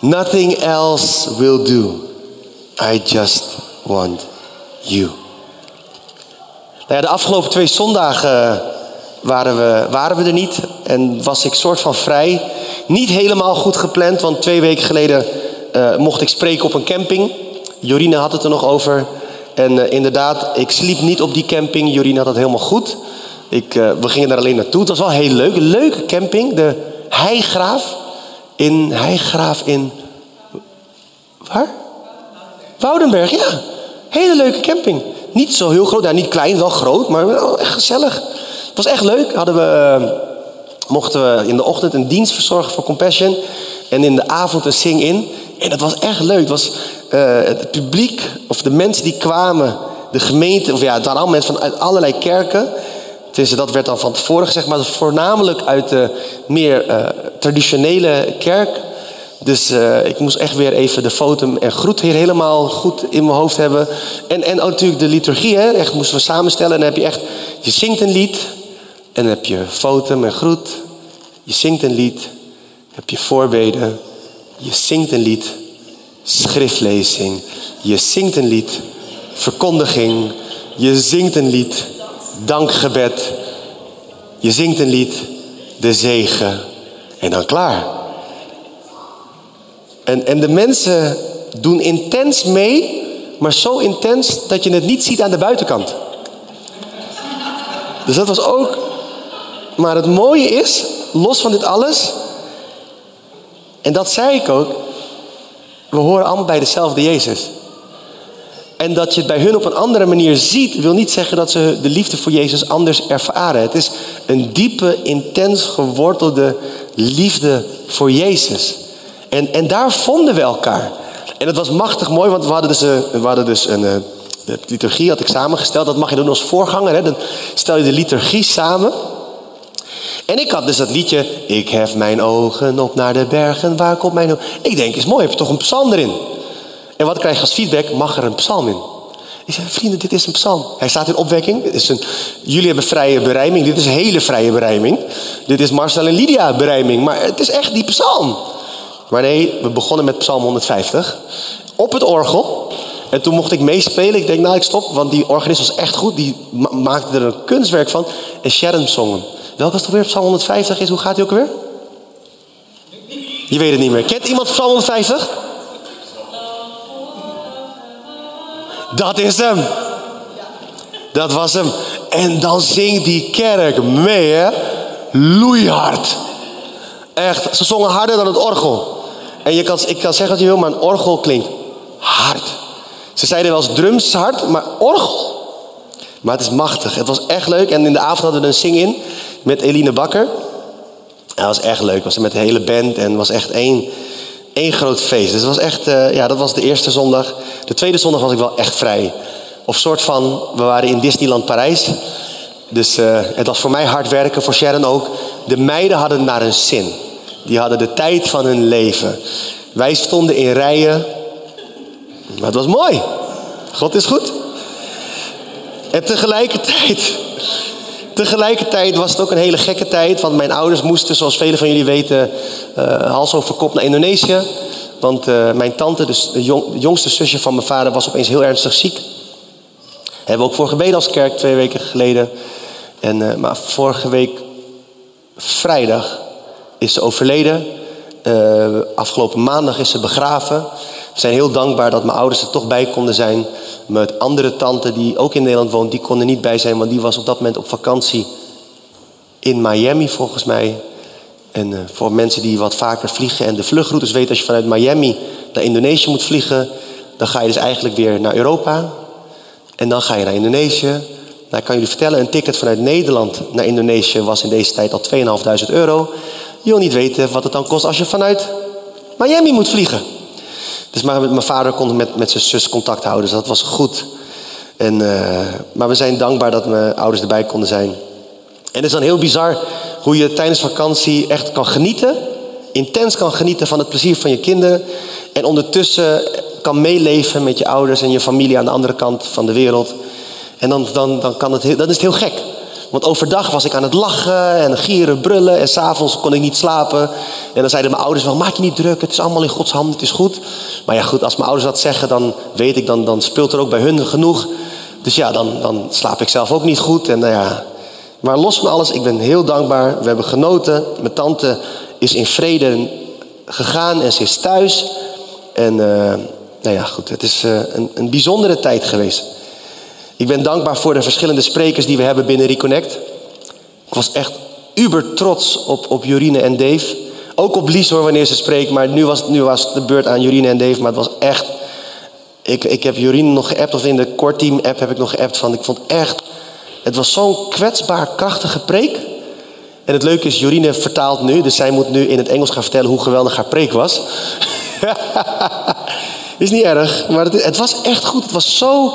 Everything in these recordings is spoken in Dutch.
Nothing else will do. I just want you. Nou de afgelopen twee zondagen waren we, waren we er niet en was ik soort van vrij. Niet helemaal goed gepland, want twee weken geleden uh, mocht ik spreken op een camping. Jorine had het er nog over. En uh, inderdaad, ik sliep niet op die camping. Jorine had het helemaal goed. Ik, uh, we gingen daar alleen naartoe. Het was wel heel leuk. Een leuke camping. De Heigraaf. In Heigraaf in... Waar? Woudenberg, ja. Hele leuke camping. Niet zo heel groot. Nou, niet klein, wel groot. Maar wel echt gezellig. Het was echt leuk. Hadden we, mochten we in de ochtend een dienst verzorgen voor Compassion. En in de avond een sing-in. En dat was echt leuk. Het was uh, het publiek, of de mensen die kwamen, de gemeente, of ja, het waren allemaal mensen van allerlei kerken. Tenminste, dat werd dan van tevoren gezegd, maar voornamelijk uit de meer uh, traditionele kerk. Dus uh, ik moest echt weer even de foto en groet hier helemaal goed in mijn hoofd hebben. En, en ook natuurlijk de liturgie, hè? Echt moesten we samenstellen. En dan heb je echt, je zingt een lied. En dan heb je foto en groet. Je zingt een lied. heb je voorbeden. Je zingt een lied, schriftlezing. Je zingt een lied, verkondiging. Je zingt een lied, dankgebed. Je zingt een lied, de zegen. En dan klaar. En, en de mensen doen intens mee, maar zo intens dat je het niet ziet aan de buitenkant. Dus dat was ook. Maar het mooie is, los van dit alles, en dat zei ik ook. We horen allemaal bij dezelfde Jezus. En dat je het bij hun op een andere manier ziet, wil niet zeggen dat ze de liefde voor Jezus anders ervaren. Het is een diepe, intens gewortelde liefde voor Jezus. En, en daar vonden we elkaar. En het was machtig mooi, want we hadden dus, een, hadden dus een, de liturgie had ik samengesteld. Dat mag je doen als voorganger. Hè? Dan stel je de liturgie samen. En ik had dus dat liedje, ik hef mijn ogen op naar de bergen, waar komt mijn... Ik denk, is mooi, heb je toch een psalm erin? En wat krijg je als feedback? Mag er een psalm in? Ik zei, vrienden, dit is een psalm. Hij staat in opwekking. Is een, jullie hebben vrije berijming. Dit is een hele vrije berijming. Dit is Marcel en Lydia berijming. Maar het is echt die psalm. Maar nee, we begonnen met psalm 150. Op het orgel. En toen mocht ik meespelen. Ik denk, nou, ik stop. Want die organist was echt goed. Die maakte er een kunstwerk van. En Sharon zong hem. Welke is het weer? Psalm 150 is. Hoe gaat hij ook weer? Je weet het niet meer. Kent iemand Psalm 150? Dat is hem. Dat was hem. En dan zingt die kerk mee, hè? Loeihard. Echt, ze zongen harder dan het orgel. En je kan, ik kan zeggen wat je wil, maar een orgel klinkt hard. Ze zeiden wel eens drums hard, maar orgel. Maar het is machtig. Het was echt leuk. En in de avond hadden we een zing-in met Eline Bakker. Dat was echt leuk. Was met de hele band en was echt één, één groot feest. Dus het was echt, uh, ja, dat was de eerste zondag. De tweede zondag was ik wel echt vrij. Of soort van, we waren in Disneyland Parijs. Dus uh, het was voor mij hard werken, voor Sharon ook. De meiden hadden naar een zin. Die hadden de tijd van hun leven. Wij stonden in rijen. Maar het was mooi. God is goed. En tegelijkertijd Tegelijkertijd was het ook een hele gekke tijd, want mijn ouders moesten, zoals velen van jullie weten, uh, hals over kop naar Indonesië. Want uh, mijn tante, dus de, jong, de, jongste zusje van mijn vader, was opeens heel ernstig ziek. Hebben we ook voor gebeden als kerk twee weken geleden. En, uh, maar vorige week, vrijdag, is ze overleden. afgelopen maandag is ze begraven. We zijn heel dankbaar dat mijn ouders er toch bij konden zijn. Mijn andere tante, die ook in Nederland woont, die kon er niet bij zijn, want die was op dat moment op vakantie in Miami volgens mij. En uh, voor mensen die wat vaker vliegen en de vluchtroutes weten, als je vanuit Miami naar Indonesië moet vliegen, dan ga je dus eigenlijk weer naar Europa. En dan ga je naar Indonesië. Nou, ik kan jullie vertellen, een ticket vanuit Nederland naar Indonesië was in deze tijd al 2.500 euro. Je wil niet weten wat het dan kost als je vanuit Miami moet vliegen. Dus maar mijn vader kon met, met zijn zus contact houden, dus dat was goed. En, uh, maar we zijn dankbaar dat mijn ouders erbij konden zijn. En het is dan heel bizar hoe je tijdens vakantie echt kan genieten. Intens kan genieten van het plezier van je kinderen. En ondertussen kan meeleven met je ouders en je familie aan de andere kant van de wereld. En dan, dan, dan, kan het, dan is het heel gek. Want overdag was ik aan het lachen en gieren, brullen. En s'avonds kon ik niet slapen. En dan zeiden mijn ouders maak je niet druk. Het is allemaal in Gods handen, het is goed. Maar ja goed, als mijn ouders dat zeggen, dan weet ik, dan, dan speelt er ook bij hun genoeg. Dus ja, dan, dan slaap ik zelf ook niet goed. En nou ja. Maar los van alles, ik ben heel dankbaar. We hebben genoten. Mijn tante is in vrede gegaan en ze is thuis. En uh, nou ja, goed, het is uh, een, een bijzondere tijd geweest. Ik ben dankbaar voor de verschillende sprekers die we hebben binnen Reconnect. Ik was echt uber trots op, op Jorine en Dave. Ook op Lies hoor, wanneer ze spreekt. Maar nu was, nu was de beurt aan Jorine en Dave. Maar het was echt... Ik, ik heb Jorine nog geappt, of in de Core Team app heb ik nog geappt van... Ik vond echt... Het was zo'n kwetsbaar, krachtige preek. En het leuke is, Jorine vertaalt nu. Dus zij moet nu in het Engels gaan vertellen hoe geweldig haar preek was. is niet erg, maar het, het was echt goed. Het was zo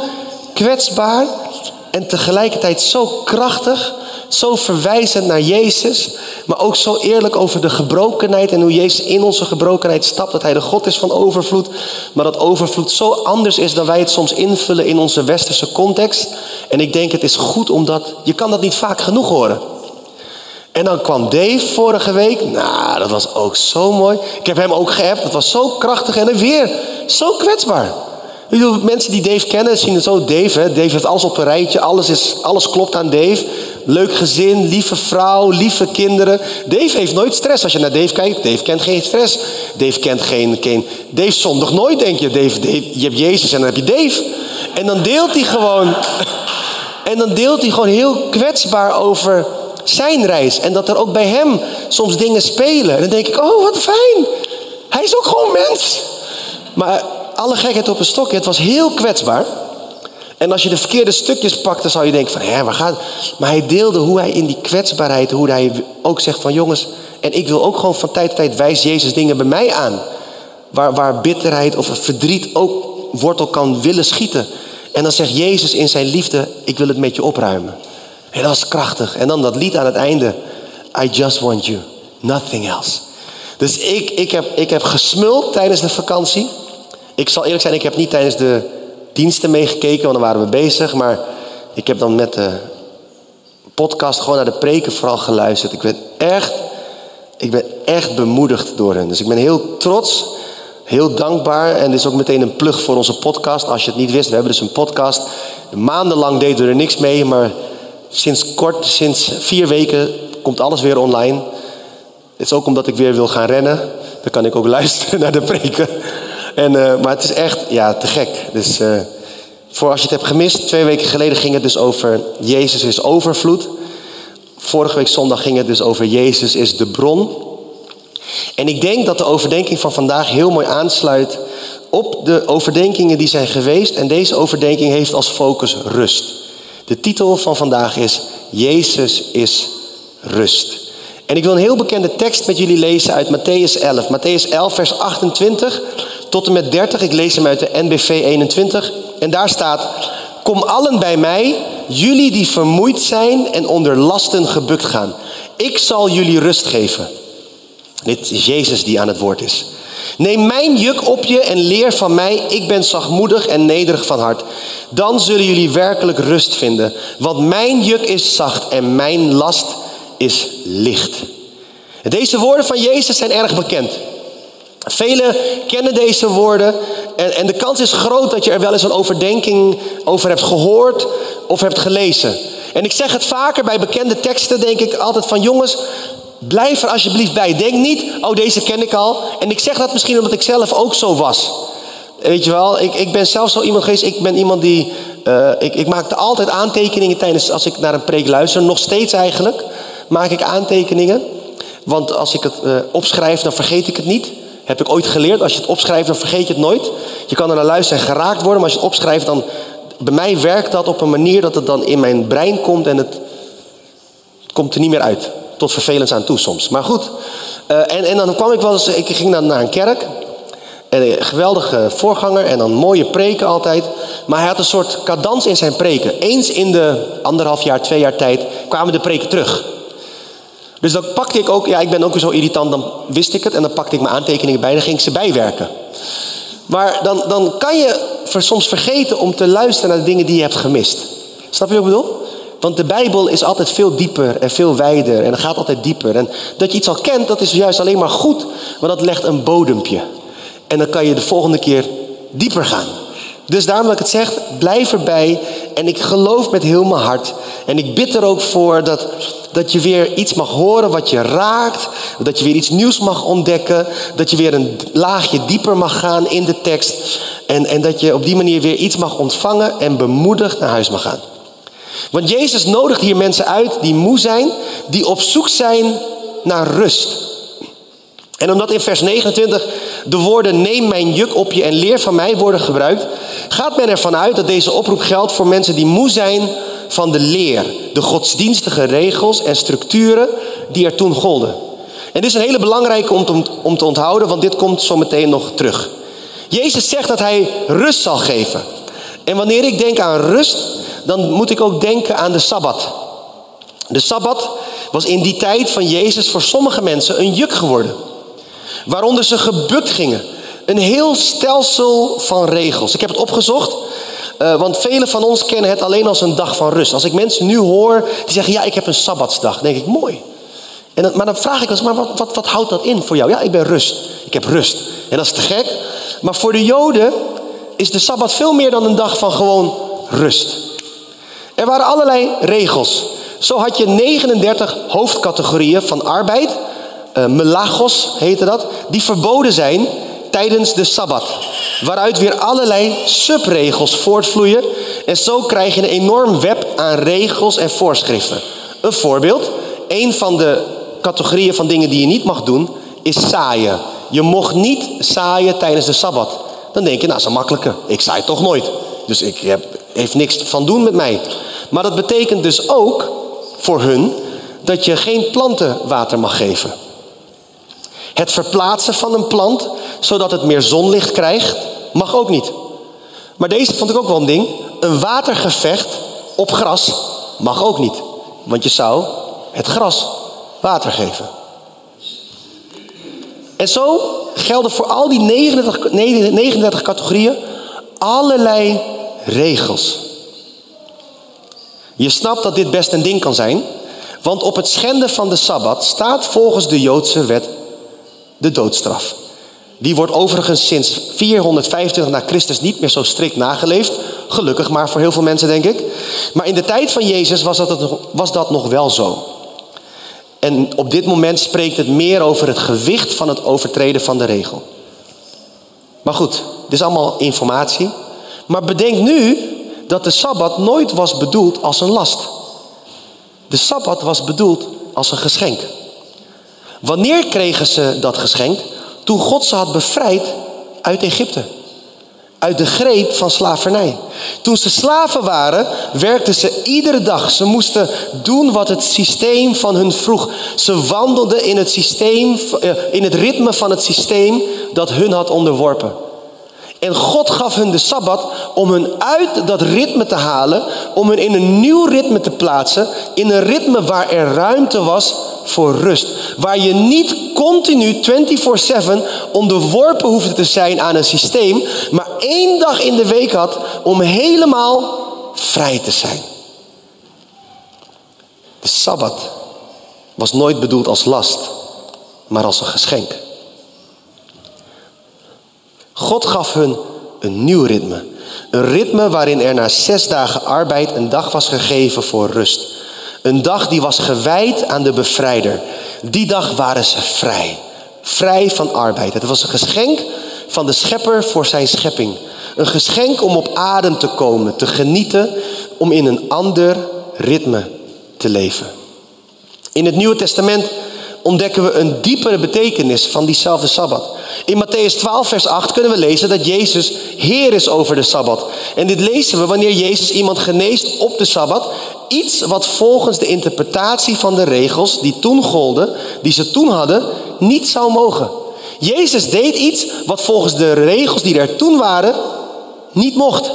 kwetsbaar en tegelijkertijd zo krachtig, zo verwijzend naar Jezus, maar ook zo eerlijk over de gebrokenheid en hoe Jezus in onze gebrokenheid stapt, dat Hij de God is van overvloed, maar dat overvloed zo anders is dan wij het soms invullen in onze westerse context. En ik denk het is goed omdat je kan dat niet vaak genoeg horen. En dan kwam Dave vorige week. Nou, dat was ook zo mooi. Ik heb hem ook geappt. Dat was zo krachtig en weer zo kwetsbaar. Mensen die Dave kennen zien het zo. Dave? Dave heeft alles op een rijtje. Alles, is, alles klopt aan Dave. Leuk gezin, lieve vrouw, lieve kinderen. Dave heeft nooit stress. Als je naar Dave kijkt, Dave kent geen stress. Dave kent geen... geen Dave zondig nooit, denk je. Dave, Dave, je hebt Jezus en dan heb je Dave. En dan deelt hij gewoon... En dan deelt hij gewoon heel kwetsbaar over zijn reis. En dat er ook bij hem soms dingen spelen. En dan denk ik, oh wat fijn. Hij is ook gewoon mens. Maar alle gekheid op een stokje, het was heel kwetsbaar. En als je de verkeerde stukjes pakt, dan zou je denken van, hé, waar gaat Maar hij deelde hoe hij in die kwetsbaarheid, hoe hij ook zegt van, jongens, en ik wil ook gewoon van tijd tot tijd wijs Jezus dingen bij mij aan. Waar, waar bitterheid of verdriet ook wortel kan willen schieten. En dan zegt Jezus in zijn liefde, ik wil het met je opruimen. En dat is krachtig. En dan dat lied aan het einde, I just want you, nothing else. Dus ik, ik, heb, ik heb gesmuld tijdens de vakantie. Ik zal eerlijk zijn, ik heb niet tijdens de diensten meegekeken, want dan waren we bezig. Maar ik heb dan met de podcast gewoon naar de preken vooral geluisterd. Ik ben echt, ik ben echt bemoedigd door hen. Dus ik ben heel trots, heel dankbaar. En dit is ook meteen een plug voor onze podcast. Als je het niet wist, we hebben dus een podcast. Maandenlang deden we er niks mee, maar sinds kort, sinds vier weken, komt alles weer online. Het is ook omdat ik weer wil gaan rennen. Dan kan ik ook luisteren naar de preken. En, uh, maar het is echt ja, te gek. Dus uh, voor als je het hebt gemist, twee weken geleden ging het dus over Jezus is overvloed. Vorige week zondag ging het dus over Jezus is de bron. En ik denk dat de overdenking van vandaag heel mooi aansluit op de overdenkingen die zijn geweest. En deze overdenking heeft als focus rust. De titel van vandaag is Jezus is rust. En ik wil een heel bekende tekst met jullie lezen uit Matthäus 11. Matthäus 11, vers 28 tot en met 30. Ik lees hem uit de NBV 21. En daar staat: Kom allen bij mij, jullie die vermoeid zijn en onder lasten gebukt gaan. Ik zal jullie rust geven. Dit is Jezus die aan het woord is. Neem mijn juk op je en leer van mij. Ik ben zachtmoedig en nederig van hart. Dan zullen jullie werkelijk rust vinden. Want mijn juk is zacht en mijn last is licht. Deze woorden van Jezus zijn erg bekend. Velen kennen deze woorden en, en de kans is groot dat je er wel eens een overdenking over hebt gehoord of hebt gelezen. En ik zeg het vaker bij bekende teksten, denk ik altijd van jongens, blijf er alsjeblieft bij. Denk niet, oh deze ken ik al. En ik zeg dat misschien omdat ik zelf ook zo was. Weet je wel, ik, ik ben zelf zo iemand geweest, ik ben iemand die, uh, ik, ik maakte altijd aantekeningen tijdens, als ik naar een preek luister, nog steeds eigenlijk, maak ik aantekeningen. Want als ik het uh, opschrijf, dan vergeet ik het niet. Heb ik ooit geleerd. Als je het opschrijft, dan vergeet je het nooit. Je kan er naar luisteren en geraakt worden. Maar als je het opschrijft, dan... Bij mij werkt dat op een manier dat het dan in mijn brein komt. En het komt er niet meer uit. Tot vervelend aan toe soms. Maar goed. Uh, en, en dan kwam ik wel eens... Ik ging dan naar een kerk. En een geweldige voorganger. En dan mooie preken altijd. Maar hij had een soort cadans in zijn preken. Eens in de anderhalf jaar, twee jaar tijd... kwamen de preken terug. Dus dan pakte ik ook, ja, ik ben ook weer zo irritant, dan wist ik het en dan pakte ik mijn aantekeningen bij en dan ging ik ze bijwerken. Maar dan, dan kan je soms vergeten om te luisteren naar de dingen die je hebt gemist. Snap je wat ik bedoel? Want de Bijbel is altijd veel dieper en veel wijder en het gaat altijd dieper. En dat je iets al kent, dat is juist alleen maar goed, want dat legt een bodempje. En dan kan je de volgende keer dieper gaan. Dus daarom dat ik het zeg, blijf erbij. En ik geloof met heel mijn hart. En ik bid er ook voor dat, dat je weer iets mag horen wat je raakt. Dat je weer iets nieuws mag ontdekken. Dat je weer een laagje dieper mag gaan in de tekst. En, en dat je op die manier weer iets mag ontvangen en bemoedigd naar huis mag gaan. Want Jezus nodigt hier mensen uit die moe zijn, die op zoek zijn naar rust. En omdat in vers 29 de woorden neem mijn juk op je en leer van mij worden gebruikt, gaat men ervan uit dat deze oproep geldt voor mensen die moe zijn van de leer, de godsdienstige regels en structuren die er toen golden. En dit is een hele belangrijke om te, om te onthouden, want dit komt zo meteen nog terug. Jezus zegt dat hij rust zal geven. En wanneer ik denk aan rust, dan moet ik ook denken aan de Sabbat. De Sabbat was in die tijd van Jezus voor sommige mensen een juk geworden. Waaronder ze gebukt gingen. Een heel stelsel van regels. Ik heb het opgezocht. Uh, want velen van ons kennen het alleen als een dag van rust. Als ik mensen nu hoor die zeggen: Ja, ik heb een sabbatsdag, denk ik mooi. En maar dan vraag ik eens: Maar wat, wat, wat houdt dat in voor jou? Ja, ik ben rust. Ik heb rust. En dat is te gek. Maar voor de Joden is de sabbat veel meer dan een dag van gewoon rust. Er waren allerlei regels. Zo had je 39 hoofdcategorieën van arbeid uh, melagos heette dat, die verboden zijn tijdens de Sabbat. Waaruit weer allerlei subregels voortvloeien. En zo krijg je een enorm web aan regels en voorschriften. Een voorbeeld, een van de categorieën van dingen die je niet mag doen, is zaaien. Je mocht niet zaaien tijdens de Sabbat. Dan denk je, nou, een makkelijke. Ik zaai toch nooit. Dus ik heb, heeft niks van doen met mij. Maar dat betekent dus ook voor hun dat je geen planten water mag geven. Het verplaatsen van een plant zodat het meer zonlicht krijgt, mag ook niet. Maar deze vond ik ook wel een ding. Een watergevecht op gras mag ook niet. Want je zou het gras water geven. En zo gelden voor al die 39, 39 categorieën allerlei regels. Je snapt dat dit best een ding kan zijn, want op het schenden van de Sabbat staat volgens de Joodse wet de doodstraf. Die wordt overigens sinds 425 na Christus niet meer zo strikt nageleefd. Gelukkig maar voor heel veel mensen, denk ik. Maar in de tijd van Jezus was dat, was dat nog wel zo. En op dit moment spreekt het meer over het gewicht van het overtreden van de regel. Maar goed, dit is allemaal informatie. Maar bedenk nu dat de Sabbat nooit was bedoeld als een last. De Sabbat was bedoeld als een geschenk. Wanneer kregen ze dat geschenk? Toen God ze had bevrijd uit Egypte. Uit de greep van slavernij. Toen ze slaven waren, werkten ze iedere dag. Ze moesten doen wat het systeem van hun vroeg. Ze wandelden in het, systeem, eh, in het ritme van het systeem dat hun had onderworpen. En God gaf hun de Sabbat om hun uit dat ritme te halen, om hun in een nieuw ritme te plaatsen, in een ritme waar er ruimte was voor rust. Waar je niet continu 24/7 onderworpen hoefde te zijn aan een systeem, maar één dag in de week had om helemaal vrij te zijn. De Sabbat was nooit bedoeld als last, maar als een geschenk. God gaf hun een nieuw ritme. Een ritme waarin er na zes dagen arbeid een dag was gegeven voor rust. Een dag die was gewijd aan de bevrijder. Die dag waren ze vrij. Vrij van arbeid. Het was een geschenk van de schepper voor zijn schepping. Een geschenk om op adem te komen, te genieten, om in een ander ritme te leven. In het Nieuwe Testament ontdekken we een diepere betekenis van diezelfde Sabbat. In Matthäus 12, vers 8 kunnen we lezen dat Jezus Heer is over de Sabbat. En dit lezen we wanneer Jezus iemand geneest op de Sabbat. Iets wat volgens de interpretatie van de regels die toen golden, die ze toen hadden, niet zou mogen. Jezus deed iets wat volgens de regels die er toen waren, niet mocht.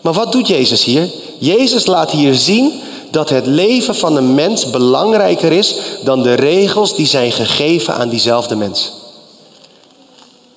Maar wat doet Jezus hier? Jezus laat hier zien dat het leven van een mens belangrijker is dan de regels die zijn gegeven aan diezelfde mens.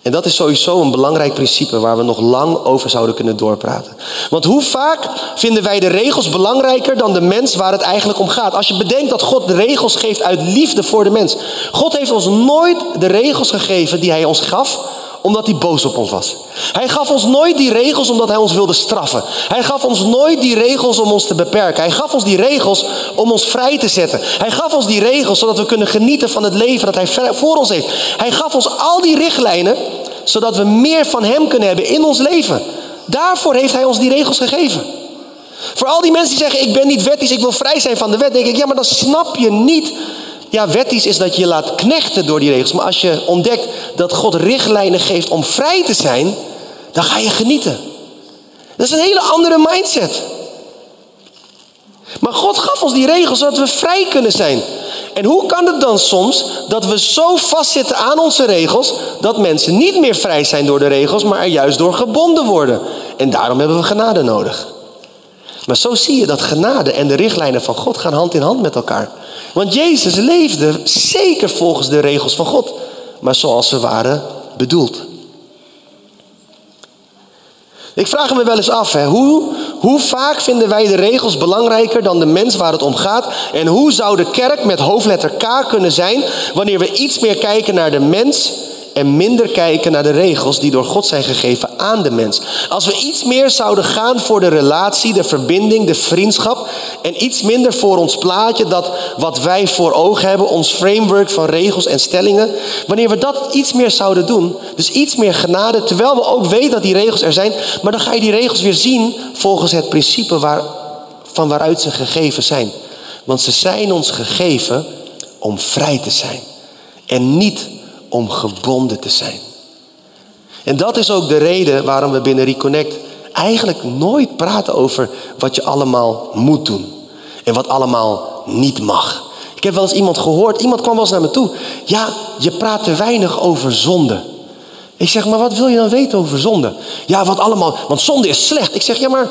En dat is sowieso een belangrijk principe waar we nog lang over zouden kunnen doorpraten. Want hoe vaak vinden wij de regels belangrijker dan de mens waar het eigenlijk om gaat? Als je bedenkt dat God de regels geeft uit liefde voor de mens. God heeft ons nooit de regels gegeven die hij ons gaf omdat hij boos op ons was. Hij gaf ons nooit die regels omdat hij ons wilde straffen. Hij gaf ons nooit die regels om ons te beperken. Hij gaf ons die regels om ons vrij te zetten. Hij gaf ons die regels zodat we kunnen genieten van het leven dat hij voor ons heeft. Hij gaf ons al die richtlijnen zodat we meer van hem kunnen hebben in ons leven. Daarvoor heeft hij ons die regels gegeven. Voor al die mensen die zeggen: Ik ben niet wettisch, ik wil vrij zijn van de wet. Denk ik: Ja, maar dan snap je niet ja, wettisch is dat je laat knechten door die regels. Maar als je ontdekt dat God richtlijnen geeft om vrij te zijn, dan ga je genieten. Dat is een hele andere mindset. Maar God gaf ons die regels zodat we vrij kunnen zijn. En hoe kan het dan soms dat we zo vastzitten aan onze regels dat mensen niet meer vrij zijn door de regels, maar er juist door gebonden worden? En daarom hebben we genade nodig. Maar zo zie je dat genade en de richtlijnen van God gaan hand in hand met elkaar. Want Jezus leefde zeker volgens de regels van God, maar zoals ze waren bedoeld. Ik vraag me wel eens af, hè, hoe, hoe vaak vinden wij de regels belangrijker dan de mens waar het om gaat? En hoe zou de kerk met hoofdletter K kunnen zijn wanneer we iets meer kijken naar de mens en minder kijken naar de regels die door God zijn gegeven aan de mens. Als we iets meer zouden gaan voor de relatie, de verbinding, de vriendschap en iets minder voor ons plaatje, dat wat wij voor ogen hebben, ons framework van regels en stellingen, wanneer we dat iets meer zouden doen, dus iets meer genade, terwijl we ook weten dat die regels er zijn, maar dan ga je die regels weer zien volgens het principe waar, van waaruit ze gegeven zijn. Want ze zijn ons gegeven om vrij te zijn en niet om gebonden te zijn. En dat is ook de reden waarom we binnen Reconnect eigenlijk nooit praten over wat je allemaal moet doen. En wat allemaal niet mag. Ik heb wel eens iemand gehoord, iemand kwam wel eens naar me toe. Ja, je praat te weinig over zonde. Ik zeg, maar wat wil je dan weten over zonde? Ja, wat allemaal, want zonde is slecht. Ik zeg, ja, maar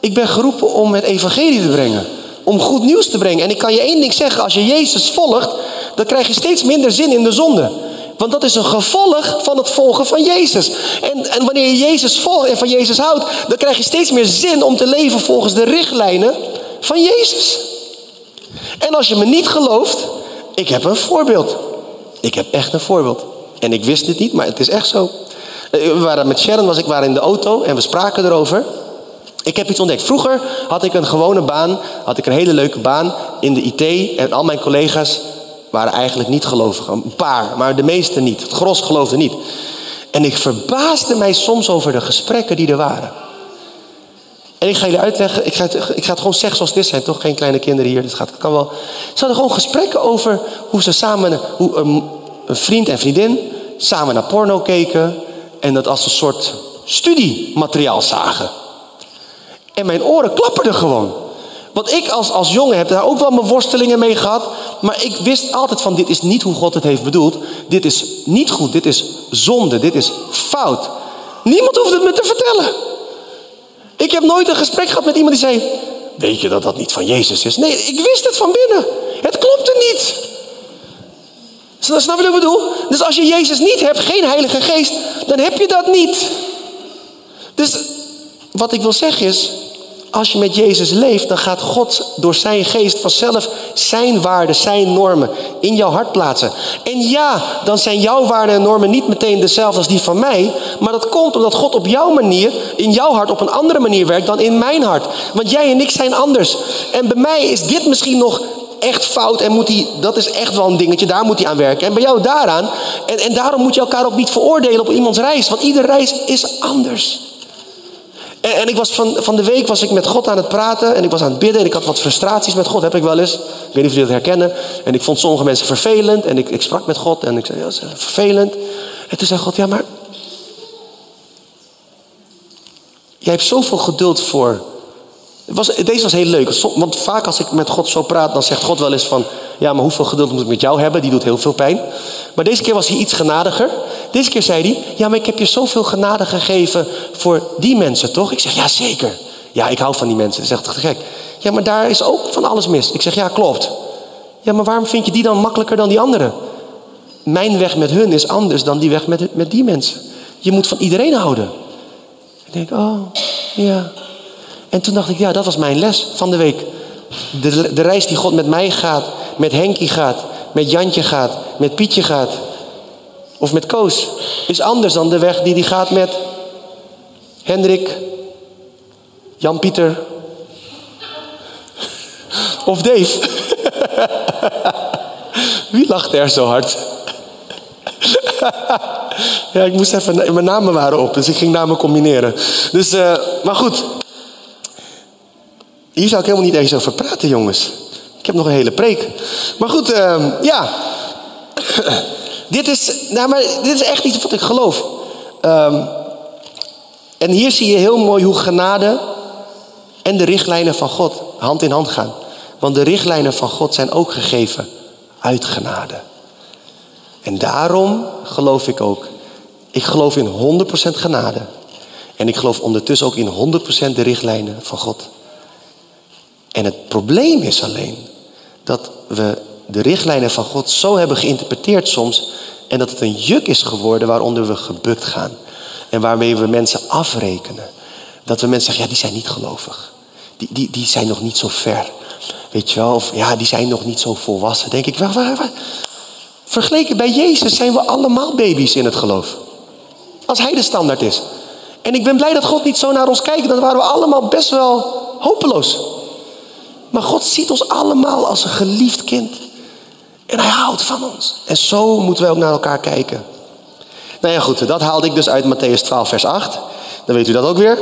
ik ben geroepen om het evangelie te brengen. Om goed nieuws te brengen. En ik kan je één ding zeggen, als je Jezus volgt, dan krijg je steeds minder zin in de zonde. Want dat is een gevolg van het volgen van Jezus. En, en wanneer je Jezus volgt en van Jezus houdt, dan krijg je steeds meer zin om te leven volgens de richtlijnen van Jezus. En als je me niet gelooft, ik heb een voorbeeld. Ik heb echt een voorbeeld. En ik wist het niet, maar het is echt zo. Eh, we waren met Sharon, was ik waren in de auto en we spraken erover. Ik heb iets ontdekt. Vroeger had ik een gewone baan, had ik een hele leuke baan in de IT en al mijn collega's waren eigenlijk niet gelovigen. Een paar, maar de meeste niet. Het gros geloofde niet. En ik verbaasde mij soms over de gesprekken die er waren. En ik ga jullie uitleggen, ik ga, het, ik ga het gewoon zeggen zoals dit zijn, toch? Geen kleine kinderen hier, dit gaat, kan wel. Ze hadden gewoon gesprekken over hoe ze samen, hoe een, een vriend en vriendin samen naar porno keken. En dat als een soort studiemateriaal zagen. En mijn oren klapperden gewoon. Want ik als, als jongen heb daar ook wel mijn worstelingen mee gehad. Maar ik wist altijd van dit is niet hoe God het heeft bedoeld. Dit is niet goed. Dit is zonde. Dit is fout. Niemand hoeft het me te vertellen. Ik heb nooit een gesprek gehad met iemand die zei... Weet je dat dat niet van Jezus is? Nee, ik wist het van binnen. Het klopte niet. Snap je wat ik bedoel? Dus als je Jezus niet hebt, geen Heilige Geest, dan heb je dat niet. Dus wat ik wil zeggen is, als je met Jezus leeft, dan gaat God door zijn geest vanzelf zijn waarden, zijn normen in jouw hart plaatsen. En ja, dan zijn jouw waarden en normen niet meteen dezelfde als die van mij. Maar dat komt omdat God op jouw manier, in jouw hart op een andere manier werkt dan in mijn hart. Want jij en ik zijn anders. En bij mij is dit misschien nog echt fout en moet hij, dat is echt wel een dingetje, daar moet hij aan werken. En bij jou daaraan. En, en daarom moet je elkaar ook niet veroordelen op iemands reis, want iedere reis is anders. En, en, ik was van, van de week was ik met God aan het praten en ik was aan het bidden en ik had wat frustraties met God, heb ik wel eens. Ik weet niet of jullie dat herkennen. En ik vond sommige mensen vervelend en ik, ik sprak met God en ik zei, ja, dat is vervelend. En toen zei God, ja maar, jij hebt zoveel geduld voor was, deze was heel leuk. Want vaak als ik met God zo praat, dan zegt God wel eens van... Ja, maar hoeveel geduld moet ik met jou hebben? Die doet heel veel pijn. Maar deze keer was hij iets genadiger. Deze keer zei hij... Ja, maar ik heb je zoveel genade gegeven voor die mensen, toch? Ik zeg, ja, zeker. Ja, ik hou van die mensen. Dat is echt te gek. Ja, maar daar is ook van alles mis. Ik zeg, ja, klopt. Ja, maar waarom vind je die dan makkelijker dan die anderen? mijn weg met hun is anders dan die weg met, met die mensen. Je moet van iedereen houden. Ik denk, oh, ja. En toen dacht ik, ja, dat was mijn les van de week. De, de reis die God met mij gaat, met Henkie gaat, met Jantje gaat, met Pietje gaat. Of met Koos. Is anders dan de weg die hij gaat met Hendrik, Jan-Pieter of Dave. Wie lacht er zo hard? ja, ik moest even, mijn namen waren op, dus ik ging namen combineren. Dus, uh, maar goed. Hier zou ik helemaal niet eens over praten, jongens. Ik heb nog een hele preek. Maar goed, uh, ja. dit, is, nou, maar dit is echt iets wat ik geloof. Um, en hier zie je heel mooi hoe genade en de richtlijnen van God hand in hand gaan. Want de richtlijnen van God zijn ook gegeven uit genade. En daarom geloof ik ook. Ik geloof in 100% genade. En ik geloof ondertussen ook in 100% de richtlijnen van God. En het probleem is alleen dat we de richtlijnen van God zo hebben geïnterpreteerd soms. En dat het een juk is geworden waaronder we gebukt gaan. En waarmee we mensen afrekenen. Dat we mensen zeggen, ja, die zijn niet gelovig. Die, die, die zijn nog niet zo ver. Weet je wel, of ja, die zijn nog niet zo volwassen. Denk ik, waar, waar, waar? Vergeleken bij Jezus zijn we allemaal baby's in het geloof. Als Hij de standaard is. En ik ben blij dat God niet zo naar ons kijkt. Dan waren we allemaal best wel hopeloos. Maar God ziet ons allemaal als een geliefd kind. En Hij houdt van ons. En zo moeten we ook naar elkaar kijken. Nou ja, goed, dat haalde ik dus uit Matthäus 12, vers 8. Dan weet u dat ook weer.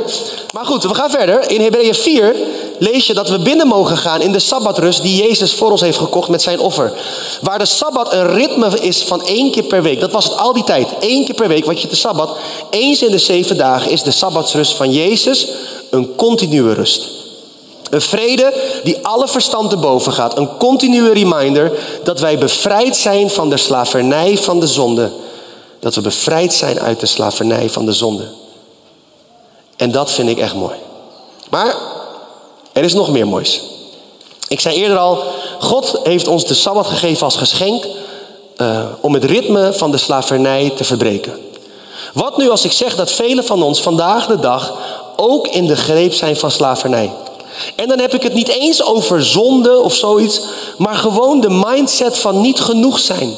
Maar goed, we gaan verder. In Hebreeën 4 lees je dat we binnen mogen gaan in de sabbatrust die Jezus voor ons heeft gekocht met zijn offer. Waar de sabbat een ritme is van één keer per week. Dat was het al die tijd. Eén keer per week, wat je de sabbat. Eens in de zeven dagen is de sabbatsrust van Jezus een continue rust. Een vrede die alle verstand te boven gaat. Een continue reminder dat wij bevrijd zijn van de slavernij van de zonde. Dat we bevrijd zijn uit de slavernij van de zonde. En dat vind ik echt mooi. Maar er is nog meer moois. Ik zei eerder al, God heeft ons de Sabbat gegeven als geschenk uh, om het ritme van de slavernij te verbreken. Wat nu als ik zeg dat velen van ons vandaag de dag ook in de greep zijn van slavernij? En dan heb ik het niet eens over zonde of zoiets, maar gewoon de mindset van niet genoeg zijn.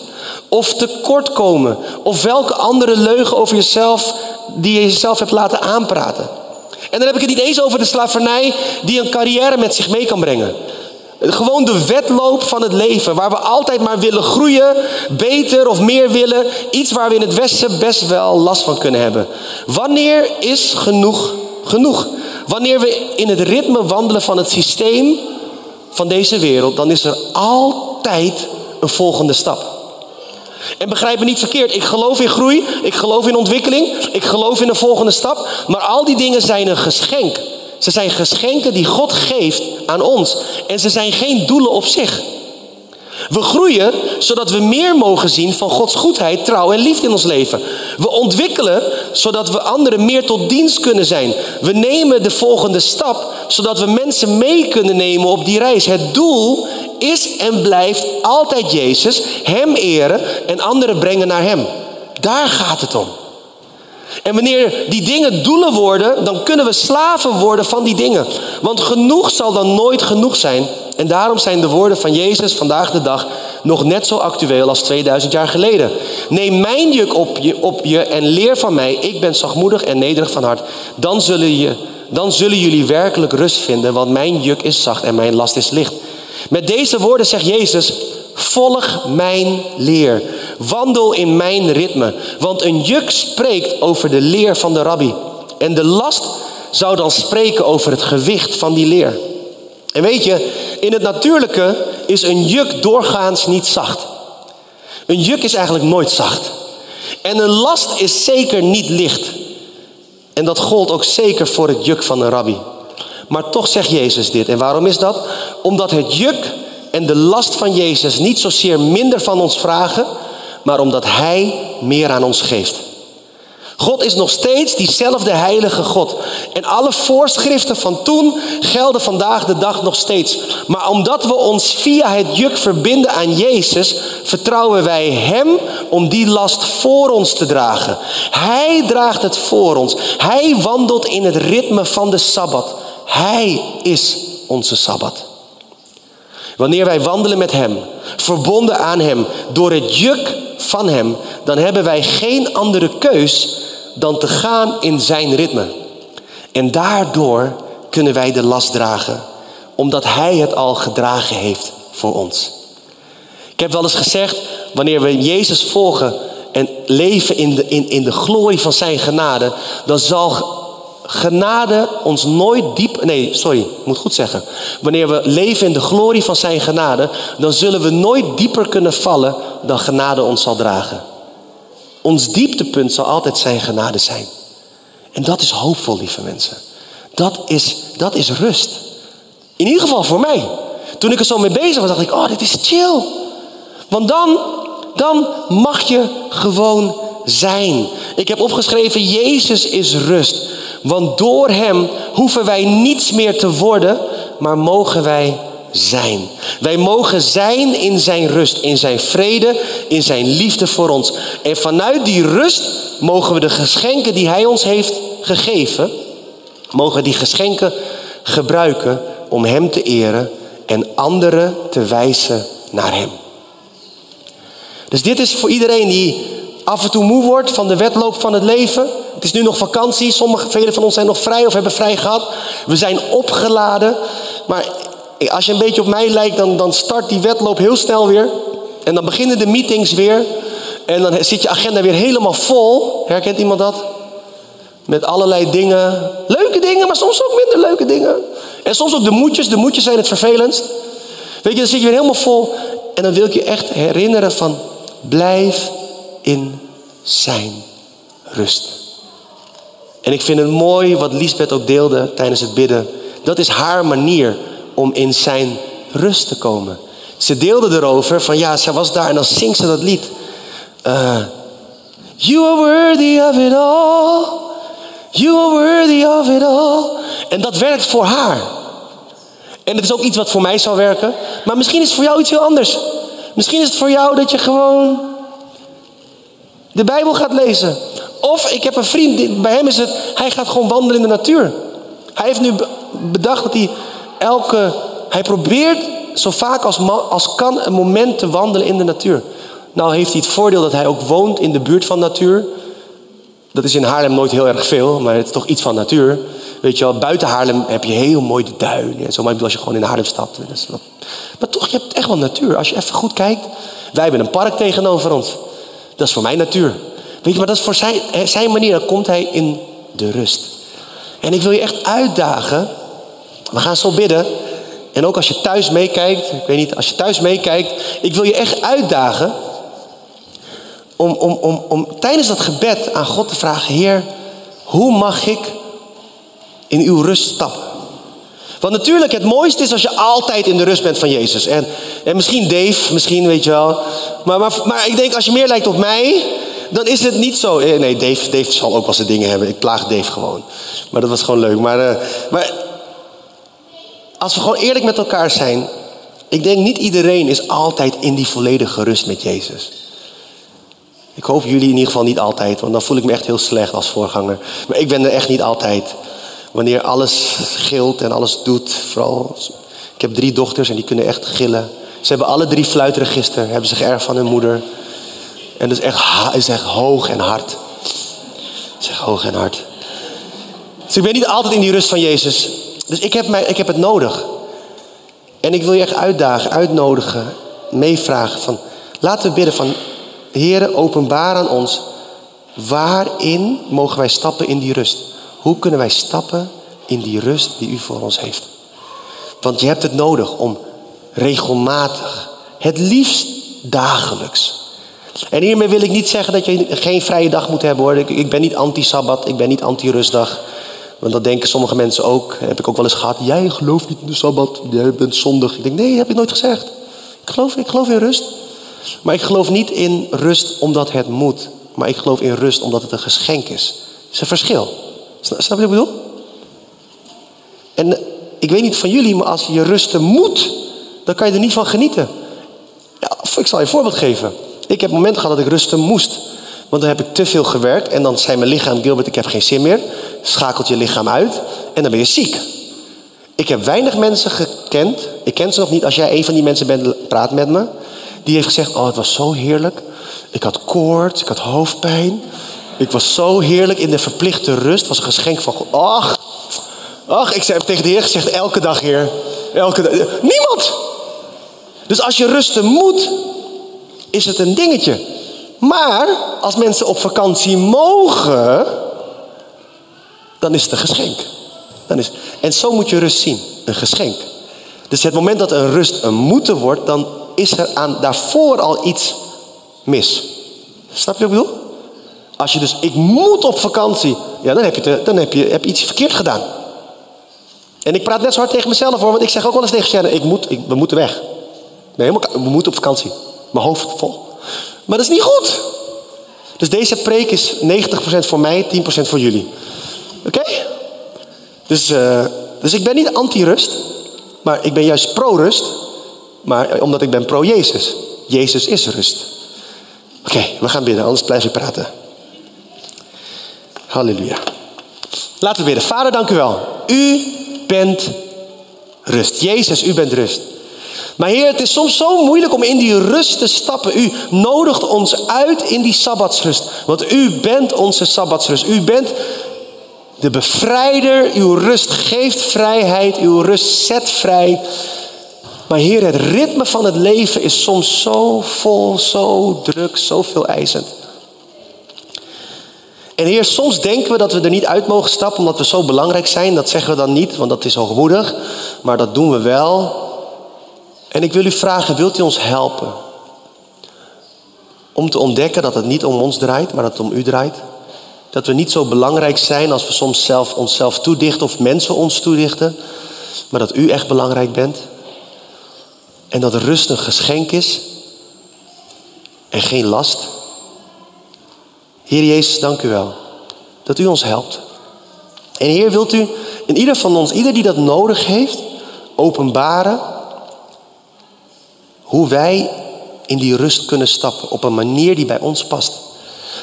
Of tekortkomen. Of welke andere leugen over jezelf die je jezelf hebt laten aanpraten. En dan heb ik het niet eens over de slavernij die een carrière met zich mee kan brengen. Gewoon de wedloop van het leven, waar we altijd maar willen groeien, beter of meer willen. Iets waar we in het Westen best wel last van kunnen hebben. Wanneer is genoeg genoeg? Wanneer we in het ritme wandelen van het systeem van deze wereld, dan is er altijd een volgende stap. En begrijp me niet verkeerd, ik geloof in groei, ik geloof in ontwikkeling, ik geloof in een volgende stap. Maar al die dingen zijn een geschenk. Ze zijn geschenken die God geeft aan ons. En ze zijn geen doelen op zich. We groeien zodat we meer mogen zien van Gods goedheid, trouw en liefde in ons leven. We ontwikkelen zodat we anderen meer tot dienst kunnen zijn. We nemen de volgende stap zodat we mensen mee kunnen nemen op die reis. Het doel is en blijft altijd Jezus, Hem eren en anderen brengen naar Hem. Daar gaat het om. En wanneer die dingen doelen worden, dan kunnen we slaven worden van die dingen. Want genoeg zal dan nooit genoeg zijn. En daarom zijn de woorden van Jezus vandaag de dag nog net zo actueel als 2000 jaar geleden. Neem mijn juk op je, op je en leer van mij. Ik ben zachtmoedig en nederig van hart. Dan zullen, je, dan zullen jullie werkelijk rust vinden, want mijn juk is zacht en mijn last is licht. Met deze woorden zegt Jezus: Volg mijn leer. Wandel in mijn ritme. Want een juk spreekt over de leer van de rabbi. En de last zou dan spreken over het gewicht van die leer. En weet je, in het natuurlijke is een juk doorgaans niet zacht. Een juk is eigenlijk nooit zacht. En een last is zeker niet licht. En dat gold ook zeker voor het juk van een rabbi. Maar toch zegt Jezus dit. En waarom is dat? Omdat het juk en de last van Jezus niet zozeer minder van ons vragen, maar omdat Hij meer aan ons geeft. God is nog steeds diezelfde heilige God. En alle voorschriften van toen gelden vandaag de dag nog steeds. Maar omdat we ons via het juk verbinden aan Jezus, vertrouwen wij Hem om die last voor ons te dragen. Hij draagt het voor ons. Hij wandelt in het ritme van de Sabbat. Hij is onze Sabbat. Wanneer wij wandelen met Hem, verbonden aan Hem, door het juk van Hem, dan hebben wij geen andere keus dan te gaan in Zijn ritme. En daardoor kunnen wij de last dragen, omdat Hij het al gedragen heeft voor ons. Ik heb wel eens gezegd, wanneer we Jezus volgen en leven in de, in, in de glorie van Zijn genade, dan zal genade ons nooit diep. Nee, sorry, ik moet goed zeggen. Wanneer we leven in de glorie van Zijn genade, dan zullen we nooit dieper kunnen vallen dan genade ons zal dragen. Ons dieptepunt zal altijd Zijn genade zijn. En dat is hoopvol, lieve mensen. Dat is, dat is rust. In ieder geval voor mij. Toen ik er zo mee bezig was, dacht ik: Oh, dit is chill. Want dan, dan mag je gewoon zijn. Ik heb opgeschreven: Jezus is rust. Want door Hem hoeven wij niets meer te worden, maar mogen wij zijn. Wij mogen zijn in Zijn rust, in Zijn vrede, in Zijn liefde voor ons. En vanuit die rust mogen we de geschenken die Hij ons heeft gegeven, mogen die geschenken gebruiken om Hem te eren en anderen te wijzen naar Hem. Dus dit is voor iedereen die af en toe moe wordt van de wedloop van het leven. Het is nu nog vakantie. Sommige, velen van ons zijn nog vrij of hebben vrij gehad. We zijn opgeladen. Maar als je een beetje op mij lijkt, dan, dan start die wedloop heel snel weer. En dan beginnen de meetings weer. En dan zit je agenda weer helemaal vol. Herkent iemand dat? Met allerlei dingen. Leuke dingen, maar soms ook minder leuke dingen. En soms ook de moedjes. De moedjes zijn het vervelendst. Weet je, dan zit je weer helemaal vol. En dan wil ik je echt herinneren van blijf in zijn rust. En ik vind het mooi wat Lisbeth ook deelde tijdens het bidden. Dat is haar manier om in zijn rust te komen. Ze deelde erover van ja, ze was daar en dan zingt ze dat lied. Uh, you are worthy of it all. You are worthy of it all. En dat werkt voor haar. En het is ook iets wat voor mij zou werken. Maar misschien is het voor jou iets heel anders. Misschien is het voor jou dat je gewoon de Bijbel gaat lezen. Of ik heb een vriend, bij hem is het, hij gaat gewoon wandelen in de natuur. Hij heeft nu bedacht dat hij elke, hij probeert zo vaak als, als kan een moment te wandelen in de natuur. Nou heeft hij het voordeel dat hij ook woont in de buurt van natuur. Dat is in Haarlem nooit heel erg veel, maar het is toch iets van natuur. Weet je wel, buiten Haarlem heb je heel mooi de duinen. En zo, maar als je gewoon in Haarlem stapt. Maar toch, je hebt echt wel natuur. Als je even goed kijkt. Wij hebben een park tegenover ons. Dat is voor mij natuur. Weet je, maar dat is voor zijn, zijn manier. Dan komt hij in de rust. En ik wil je echt uitdagen. We gaan zo bidden. En ook als je thuis meekijkt. Ik weet niet, als je thuis meekijkt. Ik wil je echt uitdagen. Om, om, om, om tijdens dat gebed aan God te vragen. Heer, hoe mag ik in uw rust stappen? Want natuurlijk, het mooiste is als je altijd in de rust bent van Jezus. En, en misschien Dave, misschien weet je wel. Maar, maar, ik denk, als je meer lijkt op mij, dan is het niet zo. Eh, nee, Dave, Dave zal ook wel zijn dingen hebben. Ik plaag Dave gewoon. Maar dat was gewoon leuk. Maar, uh, maar als we gewoon eerlijk met elkaar zijn. Ik denk niet iedereen is altijd in die volledige rust met Jezus. Ik hoop jullie in ieder geval niet altijd, want dan voel ik me echt heel slecht als voorganger. Maar ik ben er echt niet altijd. Wanneer alles gilt en alles doet, vooral. Ik heb drie dochters en die kunnen echt gillen. Ze hebben alle drie fluitregister, hebben ze geërfd van hun moeder. En dat is echt, is echt hoog en hard. Het is echt hoog en hard. Dus ik ben niet altijd in die rust van Jezus. Dus ik heb, mij, ik heb het nodig. En ik wil je echt uitdagen, uitnodigen, meevragen van... Laten we bidden van... Heren, openbaar aan ons... Waarin mogen wij stappen in die rust? Hoe kunnen wij stappen in die rust die u voor ons heeft? Want je hebt het nodig om regelmatig, het liefst dagelijks. En hiermee wil ik niet zeggen dat je geen vrije dag moet hebben hoor. Ik ben niet anti-sabbat, ik ben niet anti-rustdag. Want dat denken sommige mensen ook. Heb ik ook wel eens gehad. Jij gelooft niet in de sabbat, jij bent zondig. Ik denk, nee, dat heb ik nooit gezegd. Ik geloof, ik geloof in rust. Maar ik geloof niet in rust omdat het moet. maar ik geloof in rust omdat het een geschenk is. Het is een verschil. Snap je wat ik bedoel? En eh, ik weet niet van jullie, maar als je rusten moet, dan kan je er niet van genieten. Ik zal je een voorbeeld geven. Ik heb momenten gehad dat ik rusten moest. Want dan heb ik te veel gewerkt en dan zei mijn lichaam, Gilbert, ik heb geen zin meer. Schakelt je lichaam uit en dan ben je ziek. Ik heb weinig mensen gekend, ik ken ze nog niet. Als jij een van die mensen bent, praat met me. Die heeft gezegd, oh het was zo heerlijk. Ik had koorts, ik had hoofdpijn. Ik was zo heerlijk in de verplichte rust. Was een geschenk van God. Ach, ach, ik heb tegen de Heer gezegd, elke dag Heer. Elke dag. Niemand. Dus als je rusten moet, is het een dingetje. Maar als mensen op vakantie mogen, dan is het een geschenk. Dan is, en zo moet je rust zien, een geschenk. Dus het moment dat een rust een moeten wordt, dan is er aan daarvoor al iets mis. Snap je wat ik bedoel? Als je dus, ik moet op vakantie, ja, dan heb je, dan heb je, heb iets verkeerd gedaan. En ik praat net zo hard tegen mezelf hoor, want ik zeg ook wel eens tegen Shannon, ik moet, ik, we moeten weg. Nee, we moeten op vakantie. Mijn hoofd vol. Maar dat is niet goed. Dus deze preek is 90% voor mij, 10% voor jullie. Oké? Dus, uh, dus ik ben niet anti-rust, maar ik ben juist pro-rust. Maar omdat ik ben pro-Jezus. Jezus is rust. Oké, we gaan bidden, anders blijf ik praten. Halleluja. Laten we bidden. Vader, dank u wel. U bent rust. Jezus, u bent rust. Maar Heer, het is soms zo moeilijk om in die rust te stappen. U nodigt ons uit in die sabbatsrust. Want u bent onze sabbatsrust. U bent de bevrijder. Uw rust geeft vrijheid. Uw rust zet vrij. Maar Heer, het ritme van het leven is soms zo vol, zo druk, zoveel eisend. En Heer, soms denken we dat we er niet uit mogen stappen omdat we zo belangrijk zijn. Dat zeggen we dan niet, want dat is hoogmoedig. Maar dat doen we wel. En ik wil u vragen, wilt u ons helpen? Om te ontdekken dat het niet om ons draait, maar dat het om u draait. Dat we niet zo belangrijk zijn als we soms zelf onszelf toedichten of mensen ons toedichten. Maar dat u echt belangrijk bent. En dat rust een geschenk is. En geen last. Heer Jezus, dank u wel. Dat u ons helpt. En Heer, wilt u in ieder van ons, ieder die dat nodig heeft, openbaren hoe wij in die rust kunnen stappen op een manier die bij ons past.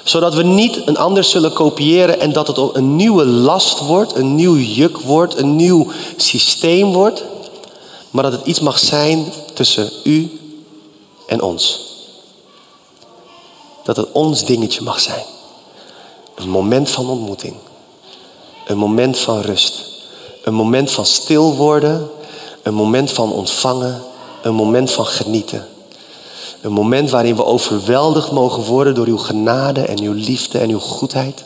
Zodat we niet een ander zullen kopiëren en dat het een nieuwe last wordt, een nieuw juk wordt, een nieuw systeem wordt. Maar dat het iets mag zijn tussen u en ons. Dat het ons dingetje mag zijn. Een moment van ontmoeting. Een moment van rust. Een moment van stil worden. Een moment van ontvangen een moment van genieten. Een moment waarin we overweldigd mogen worden door uw genade en uw liefde en uw goedheid.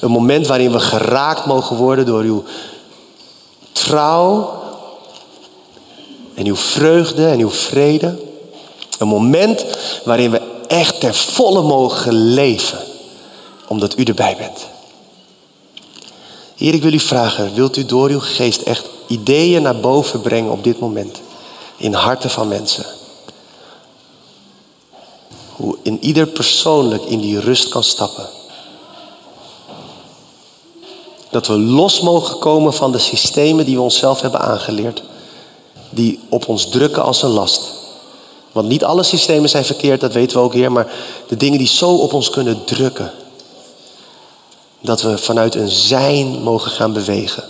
Een moment waarin we geraakt mogen worden door uw trouw en uw vreugde en uw vrede. Een moment waarin we echt ter volle mogen leven, omdat u erbij bent. Heer, ik wil u vragen, wilt u door uw geest echt ideeën naar boven brengen op dit moment? In harten van mensen. Hoe in ieder persoonlijk in die rust kan stappen. Dat we los mogen komen van de systemen die we onszelf hebben aangeleerd. Die op ons drukken als een last. Want niet alle systemen zijn verkeerd, dat weten we ook hier. Maar de dingen die zo op ons kunnen drukken. Dat we vanuit een zijn mogen gaan bewegen.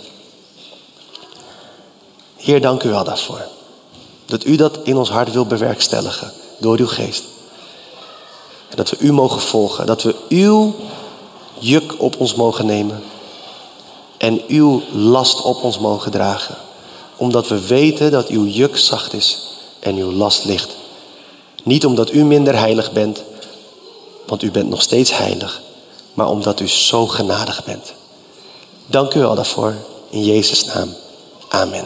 Heer, dank u wel daarvoor. Dat u dat in ons hart wil bewerkstelligen door uw geest. Dat we u mogen volgen. Dat we uw juk op ons mogen nemen. En uw last op ons mogen dragen. Omdat we weten dat uw juk zacht is en uw last licht. Niet omdat u minder heilig bent, want u bent nog steeds heilig. Maar omdat u zo genadig bent. Dank u wel daarvoor. In Jezus' naam. Amen.